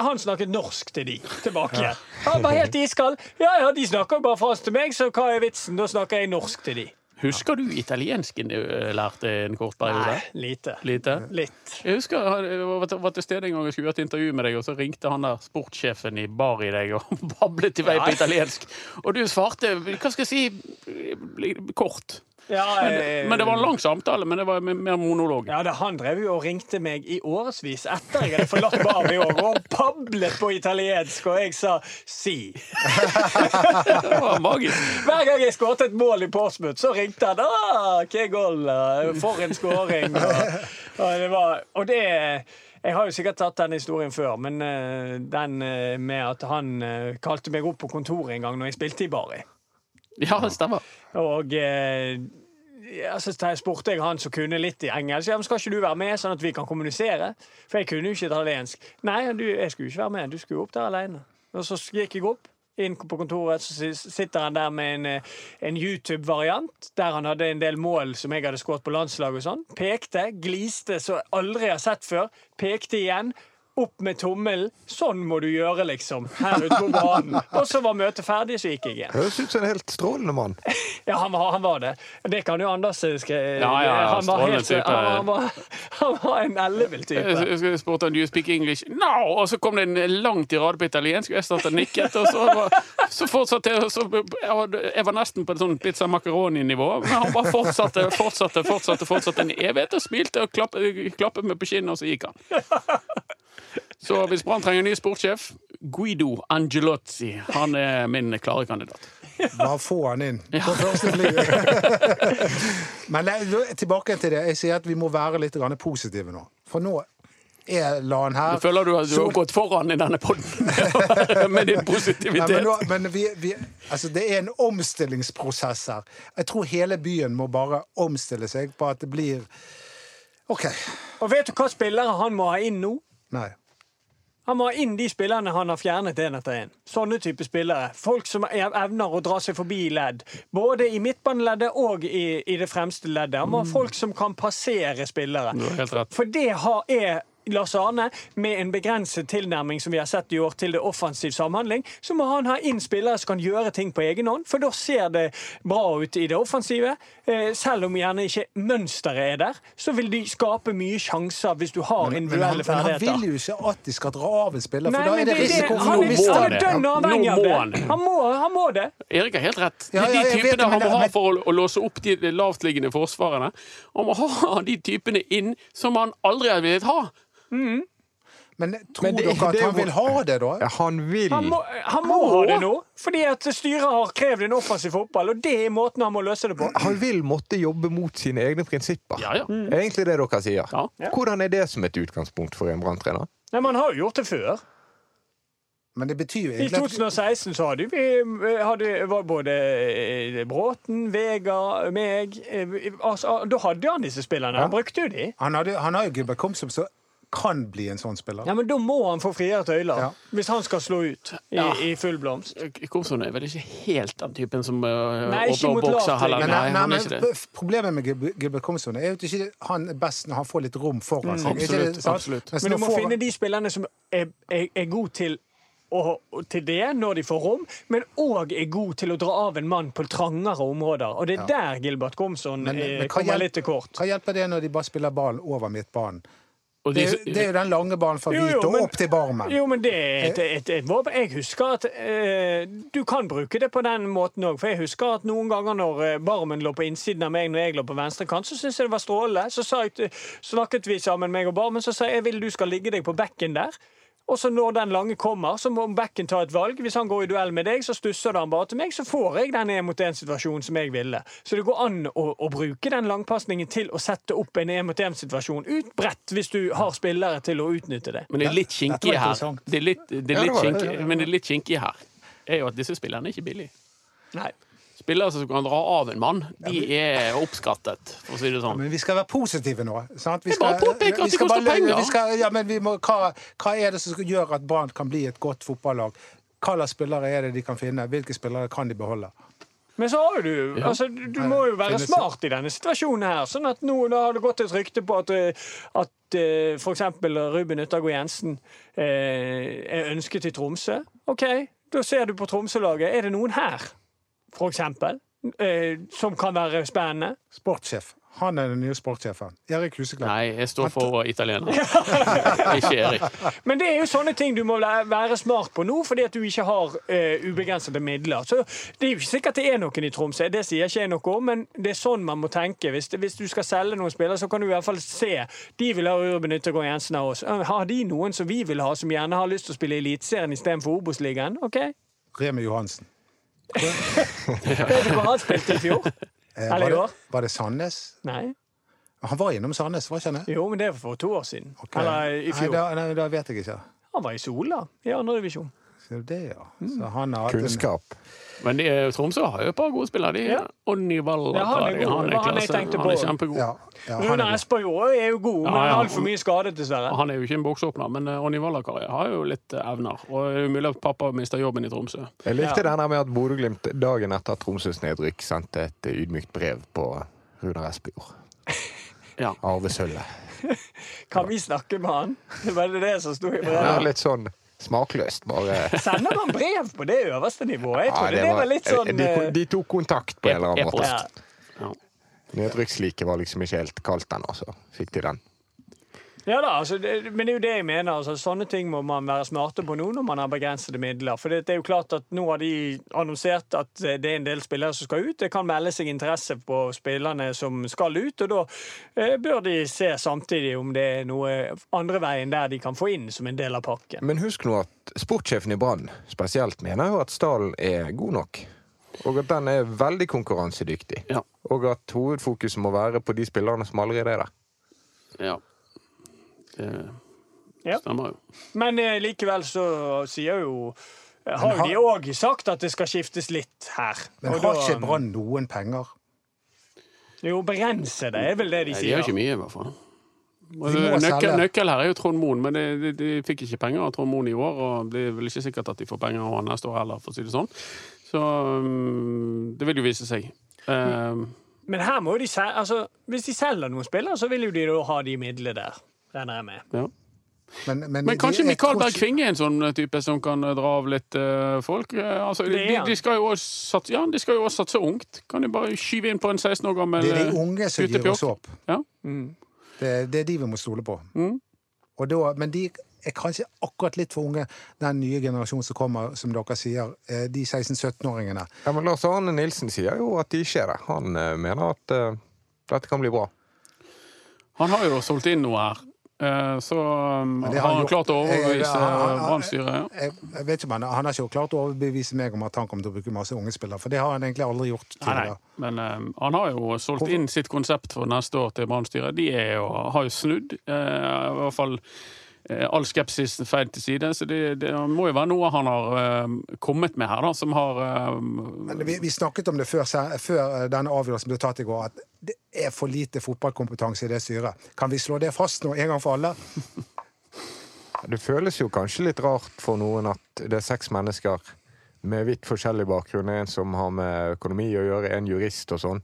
han. Snakket norsk til de tilbake. Han var helt iskald. Ja, ja, de snakker bare fransk til meg, så hva er vitsen? Da snakker jeg norsk til de. Husker du italiensken du eh, lærte en kort periode? Nei, lite. Lite? Litt. Jeg husker jeg var til- stede en gang og skulle gjøre et intervju med deg, og så ringte han der sportssjefen i bar i deg og bablet i vei på italiensk. Og du svarte, hva skal jeg si, kort. Ja, eh, Men det var en lang samtale, men det var mer monolog. Ja, det, Han drev jo og ringte meg i årevis etter jeg hadde forlatt baren i år, og bablet på italiensk, og jeg sa 'si'. Det var magisk. Hver gang jeg skåret et mål i Portsmouth, så ringte han. Ah, que goal, ah, for en skåring. Og, og, det var, og det Jeg har jo sikkert tatt den historien før, men eh, den eh, med at han kalte meg opp på kontoret en gang når jeg spilte i Bari. Ja, det stemmer. Og eh, ja, så sta- spurte jeg han som kunne litt i engelsk. Ja, men skal ikke du være med, sånn at vi kan kommunisere? For jeg kunne jo ikke italiensk. Nei, du, jeg skulle ikke være med. Du skulle opp der alene. Og så gikk jeg opp. Inn på kontoret så sitter han der med en, eh, en YouTube-variant der han hadde en del mål som jeg hadde skåret på landslaget. og sånn. Pekte, gliste så jeg aldri har sett før. Pekte igjen. Opp med tommelen. Sånn må du gjøre, liksom. Her ute på banen. Og så var møtet ferdig, så gikk jeg igjen. Høres ut som en helt strålende mann. Ja, han var, han var det. Det kan jo Anders skrive. Ja, ja, ja, han, var helt, type. han, han, var, han var en ellevill type. Jeg jeg spurte do you speak English? No! Og så kom det en lang tirade på italiensk, og jeg satt og nikket. Og så, var, så fortsatte jeg, så, jeg var- Jeg var nesten på et sånn pizza macaroni-nivå, men han bare fortsatte, fortsatte, fortsatte, fortsatte en evighet og smilte og klappet, klappet meg på kinnet, og så gikk han. Så hvis Brann trenger en ny sportssjef, Guido Angelozzi. Han er min klare kandidat. Bare få han inn på første fly. Men tilbake til det. Jeg sier at vi må være litt positive nå. For nå er LAN her. Jeg føler du har, du har gått foran i denne poden med din Nei, positivitet. men nå, men vi, vi, altså det er en omstillingsprosess her. Jeg tror hele byen må bare omstille seg på at det blir OK. Og vet du hva spillere han må ha inn nå? Nei. Han må ha inn de spillerne han har fjernet én etter én. Sånne type spillere. Folk som evner å dra seg forbi ledd. Både i midtbaneleddet og i, i det fremste leddet. Han må ha folk som kan passere spillere. For det har, er Lars Arne, med en begrenset tilnærming som vi har sett i år til det offensiv samhandling, så må han ha inn spillere som kan gjøre ting på egen hånd, for da ser det bra ut i det offensive. Eh, selv om gjerne ikke mønsteret er der, så vil de skape mye sjanser hvis du har individuelle ferdigheter. men han vil jo ikke at de skal dra av en spiller, for Nei, da er det det, det, risiko for å miste må han det. er dønn avhengig av det. han. Han må, han må det. Erik har helt rett. Det er de typene han må ha for å låse opp de lavtliggende forsvarene. Han må ha de typene inn som han aldri har villet ha. Men tror Men det- dere at han vil ha det, da? Ja, Han vil Han må, han må ha det nå, fordi at styret har krevd en offensiv fotball, og det er måten han må løse det på. Han vil måtte jobbe mot sine egne prinsipper. Ja, ja. Er egentlig det dere sier. Ja. Hvordan er det som et utgangspunkt for en Brann-trener? Nei, Man har jo gjort det før. Men det betyr jo I egentlig at 2016 så hadde vi hadde, var både eh, Bråten, Vegard, meg eh, altså, Da hadde han disse spillerne. Han brukte jo de. han, hadde, han har jo Gilbert Komsom som kan bli en sånn spiller. Ja, Men da må han få friere tøyler Ja. hvis han skal slå ut i, Ja. i full blomst. Komson er vel ikke helt den typen som uh, Nei, ikke åpner bokser heller. Nei, Nei, nei, men Problemet med Gilbert Komsom er jo at ikke han er best når han får litt rom foran seg. Mm. absolutt, det absolutt. Men du må får- finne de spillerne som er, er, er gode til og til det når de får rom, men òg er god til å dra av en mann på trangere områder. Og det er der Gilbert Komson Men- eh, men kommer hjelp- litt til kort. Hva hjelper det når de bare spiller ballen over midtbanen? Det, de- jo- det er jo den lange banen fra Vito men- opp til Barmen. Jo, men det er et, et, et våpen. Jeg husker at eh, Du kan bruke det på den måten òg. For jeg husker at noen ganger når eh, Barmen lå på innsiden av meg når jeg lå på venstre kant, så syntes jeg det var strålende. Så sa jeg, snakket vi sammen, meg og Barmen, så sa jeg jeg vil du skal ligge deg på bekken der. Og så når den lange kommer, så må bekken ta et valg. Hvis han går i duell med deg, så stusser han bare til meg, så får jeg den én-mot-én-situasjonen som jeg ville. Så det går an å, å bruke den langpasningen til å sette opp en én-mot-én-situasjon utbredt, hvis du har spillere til å utnytte det. Men det er litt kinkig her. Det er litt, det er litt kinkig, men det er litt kinkig her er jo at disse spillerne er ikke billige. Nei. Spillere som kan dra av en mann, de er oppskattet, for å si det sånn. Men vi skal være positive nå. Sant? Vi Jeg bare påpeker at de det koster penger. Vi skal, ja, men vi må, hva, hva er det som skal gjøre at Brann kan bli et godt fotballag? Hva slags spillere er det de kan finne? Hvilke spillere kan de beholde? Men så har jo du altså, Du du må jo være smart i denne situasjonen her. Sånn at nå nå har det gått et rykte på at, eh, at eh, for eksempel Ruben Yttergård Jensen eh, er ønsket i Tromsø. OK, da ser du på Tromsø-laget. Er det noen her, eksempel, eh, som kan være spennende? Sportssjef. Han er den nye sportssjefen. Erik Huseklepp. Nei, jeg står for italiener. ikke Erik. Men det er jo sånne ting du må være smart på nå, fordi at du ikke har uh, ubegrensede midler. Så Det er jo ikke sikkert det er noen i Tromsø, det sier ikke jeg noe om, men det er sånn man må tenke. Hvis, hvis du skal selge noen spillere, så kan du i hvert fall se. De vil ha Urban Yttergård Jensen av oss. Har de noen som vi vil ha, som gjerne har lyst til å spille i Eliteserien istedenfor Obos-ligaen? OK? Remi Johansen. Vet du hvor han spilte i fjor? Eh, Eller i år? var det Sandnes? Nei. Han var innom Sandnes, var ikke han det? Jo, men det var for to år siden. Okay. Eller i Nei, fjor. da, nei, da vet jeg ikke. Han var i Sola i andredivisjon. Ser du det, ja. Mm. Så han har Kunnskap. Men de, Tromsø har jo et par gode spillere. De, Ja. Onni Valla Ja, han er god. han er han er, Han er kjempegod. Ja, ja, Rune er god. Espejord er jo god, men Ja, ja. altfor mye skadet, dessverre. Han er jo ikke en boksåpner, men eh, Onni har jo litt eh, evner. Og det er jo mulig at pappa mister jobben i Tromsø. Jeg likte Ja. den der med at Bodø-Glimt dagen etter Tromsøs nedrykk sendte et ydmykt brev på Rune Espejord. Ja. Arvesølvet. Kan vi snakke med han? Det var det som sto i Ja, litt sånn smakløst, bare. Sender man brev på det øverste nivået? Jeg Ja, trodde det var litt sånn de, eh, de tok kontakt på en eller annen måte. ja. Ja. Nedrykksliket var liksom ikke helt kaldt ennå, så fikk de den. Ja da, altså, det, men det er jo det jeg mener. Altså, sånne ting må man være smarte på nå når man har begrensede midler. For det, det er jo klart at nå har de annonsert at det er en del spillere som skal ut. Det kan melde seg interesse på spillerne som skal ut, og da eh, bør de se samtidig om det er noe andre veien der de kan få inn som en del av pakken. Men husk nå at sportssjefen i Brann spesielt mener jo at stallen er god nok. Og at den er veldig konkurransedyktig. Ja. Og at hovedfokuset må være på de spillerne som allerede er der. ja. Det Ja. stemmer jo. Men eh, likevel så sier jo eh, Har jo har- de òg sagt at det skal skiftes litt her. Men Og har da- ikke Brann noen penger? Jo, begrense det er vel det de Nei, de sier. har ikke mye, i hvert fall. Nøkkel, nøkkel her er jo Trond Moen, men de, de, de fikk ikke penger av Trond Moen i år. Og det er vel ikke sikkert at de får penger av han neste år heller, for å si det sånn. Så um, det vil jo vise seg. Um, Men her må jo de selge altså, hvis de selger noen spillere, så vil jo de da ha de midlene der. Regner jeg med. ja. Men, men, Men kanskje Mikael Berg Kvinge er en sånn type som kan dra av litt uh, folk? Eh, altså, de, de, skal jo også satse, ja, de skal jo også satse ungt. Kan de bare skyve inn på en 16 år gammel Det er de eh, unge som gir oss opp. Ja. Det, det er de vi må stole på. Mm. Og da, men de er kanskje akkurat litt for unge, den nye generasjonen som kommer, som dere sier. eh, De 16-17-åringene. Ja, men Lars Arne Nilsen sier jo at de ikke er det. Han eh, mener at uh, dette kan bli bra. Han har jo solgt inn noe her. Eh, Så um, har han klart å overbevise Brann-styret. Ja. Jeg, vet ikke om han, han har ikke klart å overbevise meg om at han kommer til å bruke masse unge spillere, for det har han egentlig aldri gjort Nei, nei. Men um, han har jo solgt inn sitt konsept for neste år til Brann-styret. De jo, har jo snudd. uh, I hvert fall all skepsis feil til side. Så det, det må jo være noe han har eh, kommet med her, da, som har eh, Men vi, vi snakket om det før, før denne avgjørelsen ble tatt i går, at det er for lite fotballkompetanse i det styret. Kan vi slå det fast nå en gang for alle? Det føles jo kanskje litt rart for noen at det er seks mennesker med vidt forskjellig bakgrunn. En som har med økonomi å gjøre, en jurist og sånn.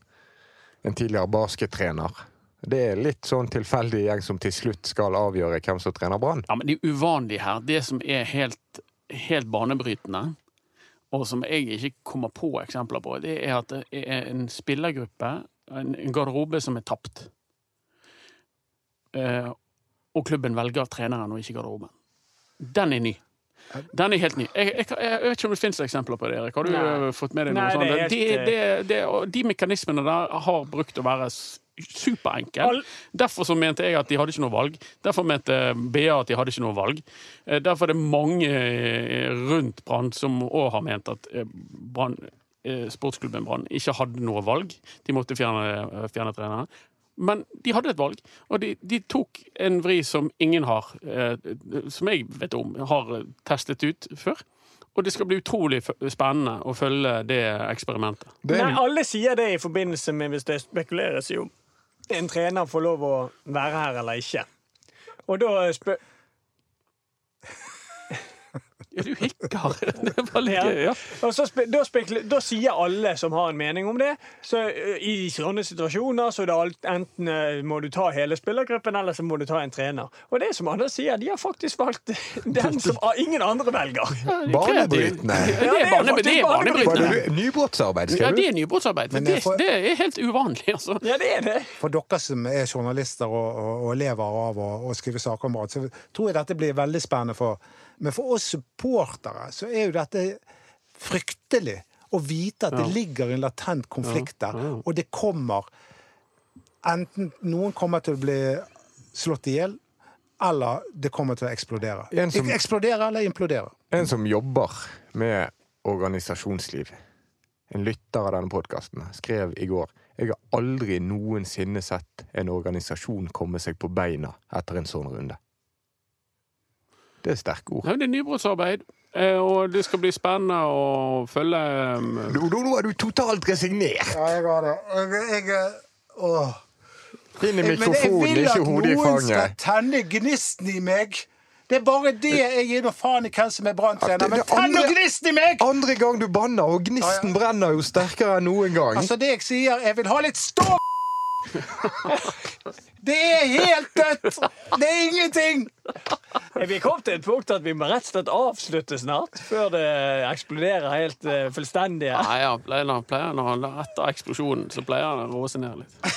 En tidligere baskettrener. Det er litt sånn tilfeldig gjeng som til slutt skal avgjøre hvem som trener Brann. Ja, men det er uvanlig her. Det som er helt, helt banebrytende, og som jeg ikke kommer på eksempler på, det er at det er en spillergruppe, en en garderobe som er tapt. Eh, og klubben velger treneren og ikke garderoben. Den er ny. Den er helt ny. Jeg, jeg, jeg vet ikke om det finnes eksempler på det, Erik. Har du Nei. eh, fått med deg noe Nei, sånt? det er helt, De, det, det, de mekanismene der har brukt å være s- superenkle. All- Derfor så mente jeg at de hadde ikke noe valg. Derfor mente BA at de hadde ikke noe valg. Eh, Derfor er det mange eh, rundt Brann som òg har ment at eh, Brann, eh, sportsklubben Brann ikke hadde noe valg. De måtte fjerne, fjerne treneren. Men de hadde et valg, og de, de tok en vri som ingen har, eh, som jeg vet om, har testet ut før. Og det skal bli utrolig spennende å følge det eksperimentet. Det er Nei, alle sier det i forbindelse med hvis det spekuleres i om en trener får lov å være her eller ikke. Og da spør Du hikker. Er Ja. gøy. Ja. Og så da, spekul- da sier alle som har en mening om det, så i sånne situasjoner så er det alt, enten må du ta hele spillergruppen, eller så må du ta en trener. Og det er som Anders sier, de har faktisk valgt den som ingen andre velger. Barnebrytende. Ja, det er barnebrytende. Nybrottsarbeid, er Var banebrytende. Ja, det er nybrottsarbeid. Det, det er helt uvanlig, altså. Ja, det er det. For dere som er journalister og, og, og lever av å, å skrive saker om mat, så tror jeg dette blir veldig spennende. For, men for oss supportere så er jo dette fryktelig. Å vite at det ligger en latent konflikt der, og det kommer Enten noen kommer til å bli slått i hjel, eller det kommer til å eksplodere. En som- Eksplodere eller implodere. En som jobber med organisasjonsliv, en lytter av denne podkasten, skrev i går Jeg har aldri noensinne sett en organisasjon komme seg på beina etter en sånn runde. Det er sterke ord. Ja, det er nybrottsarbeid, eh, og det skal bli spennende å følge um, Nå, nå nå er du totalt resignert! Ja, jeg har det. Jeg, jeg, åh. Inn i fanget. Men jeg vil at noen skal tenne gnisten i meg. Det er bare det jeg gir noe faen i hvem som er branntrener. Men det tenn nå andre- gnisten i meg! Andre gang du banner, og gnisten brenner jo sterkere enn noen gang. Altså, det jeg sier, jeg vil ha litt stå... Det er helt dødt! Det er ingenting! Er vi kommet til et punkt at vi må rett og slett avslutte snart? Før det eksploderer helt uh, fullstendig? Nei, ja, pleier, pleier Etter eksplosjonen så pleier han å roe seg ned litt.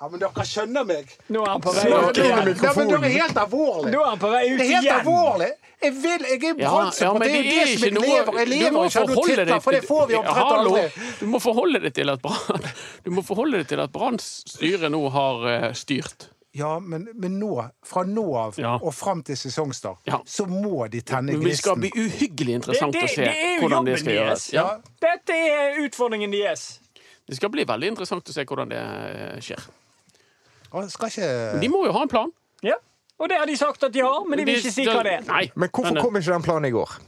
Ja, men dere skjønner meg. Nå er han på vei ut igjen. Ja, men dere er helt alvorlig. Nå er han på vei ut igjen. Det er helt alvorlig. Jeg vil, jeg er Ja, brannsupport. ja, det er det det som jeg noe lever. Jeg lever ikke av noen titler, for det får vi Ja, omtrent aldri. Du må forholde deg til at at Branns styre nå har eh, styrt. Ja, men, men nå, fra nå av Ja. og fram til sesongstart, Ja. så må de tenne Men vi skal bli uhyggelig interessant Det- å se det hvordan det skal gjøres. Ja. Dette er utfordringen deres. Det skal bli veldig interessant å se hvordan det eh, skjer. Ikke De må jo ha en plan. Ja. Og det har de sagt at de har, men de vil ikke si hva det er. Nei, Men hvorfor kom ikke den planen i går?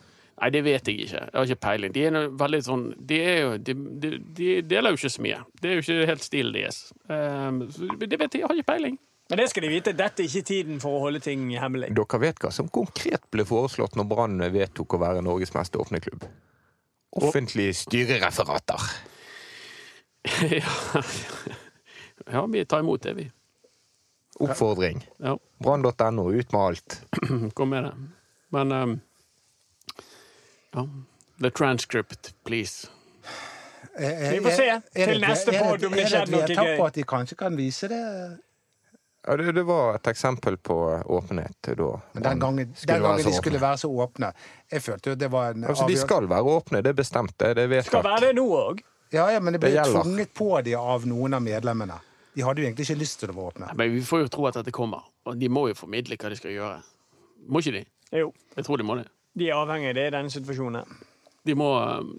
Nei, det vet jeg ikke. Jeg har ikke peiling. De er veldig sånn De, er jo, de, de, de deler jo ikke så mye. Det er jo ikke helt stilen deres. Um, det vet jeg. Jeg har ikke peiling. Men det skal de vite. Dette er ikke tiden for å holde ting hemmelig. Dere vet hva som konkret ble foreslått når Brann vedtok å være Norges mest åpne klubb? Offentlige styrereferater. ja. ja, vi tar imot det, vi. Oppfordring. Ja, Brann.no, ut med alt. kom med det. Men um, Ja. The transcript, please. Eh, Vi får se er- er til det- neste er det- podd om det er det noe et vedtak gøy. på at de kanskje kan vise det? Ja, det, det var et eksempel på åpenhet da. Men den gangen, den gangen de skulle være så åpne Jeg følte jo det var en Altså, de skal være åpne, det er bestemt, det. Det er Skal være det nå òg. Ja, ja, men det Det ble det tvunget på de av noen av medlemmene. De hadde jo egentlig ikke lyst til å være åpne. Men vi får jo tro at dette kommer. Og de må jo formidle hva de skal gjøre. Må ikke de? Jo. Jeg tror de må det. De er avhengig av det i denne situasjonen. De må,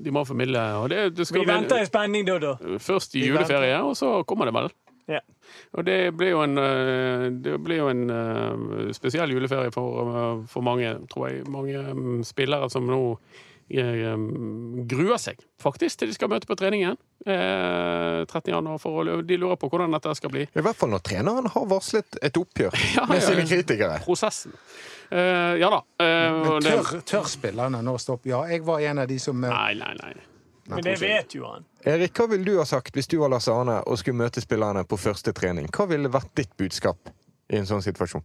de må formidle. Og det, det skal Vi venter i spenning, Doddo. Først i Vi juleferie, og så kommer det vel. Ja. Og det blir jo en, eh, det blir jo en eh, spesiell juleferie for, eh, for mange, tror jeg. Mange spillere som nå gruer seg faktisk til de skal møte på treningen. Eh, 13. januar, for å, de lurer på hvordan dette skal bli. I hvert fall når treneren har varslet et oppgjør Ja, med ja, sine kritikere. Prosessen. Eh, ja da. eh, Men tør, tør spillerne nå stoppe? Ja, jeg var en av de som eh, Nei, nei, nei. Men det vet jo han. Erik, hva ville du ha sagt hvis du var Lars Arne og skulle møte spillerne på første trening? Hva ville vært ditt budskap i en sånn situasjon?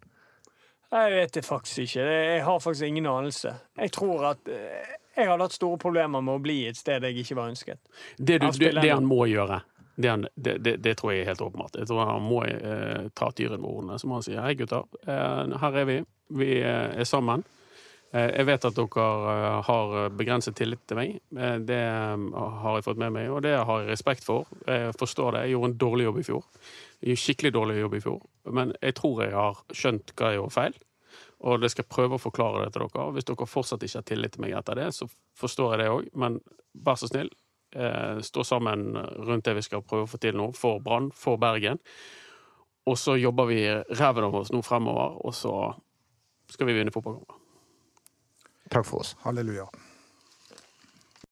Jeg vet det faktisk ikke. Jeg har faktisk ingen anelse. Jeg tror at eh, jeg hadde hatt store problemer med å bli et sted jeg ikke var ønsket. Det, du, det, det han må gjøre, det, han, det, tror jeg er helt åpenbart. Jeg tror han må eh, ta tyren ved ordene. Så må han si hei, gutter, eh, her er vi. Vi eh, er sammen. Eh, jeg vet at dere eh, har begrenset tillit til meg. Eh, det har jeg fått med meg, og det har jeg respekt for. Jeg forstår det. Jeg gjorde en dårlig jobb i fjor. Jeg gjorde skikkelig dårlig jobb i fjor. Men jeg tror jeg har skjønt hva jeg gjorde feil. Og det skal prøve å forklare det til dere. Hvis dere fortsatt ikke har tillit til meg etter det, så forstår jeg det òg. Men vær så snill, eh, stå sammen rundt det vi skal prøve å få til nå, for Brann, for Bergen. Og så jobber vi ræven av oss nå fremover, og så skal vi vinne fotballkamper. Takk for oss. Halleluja.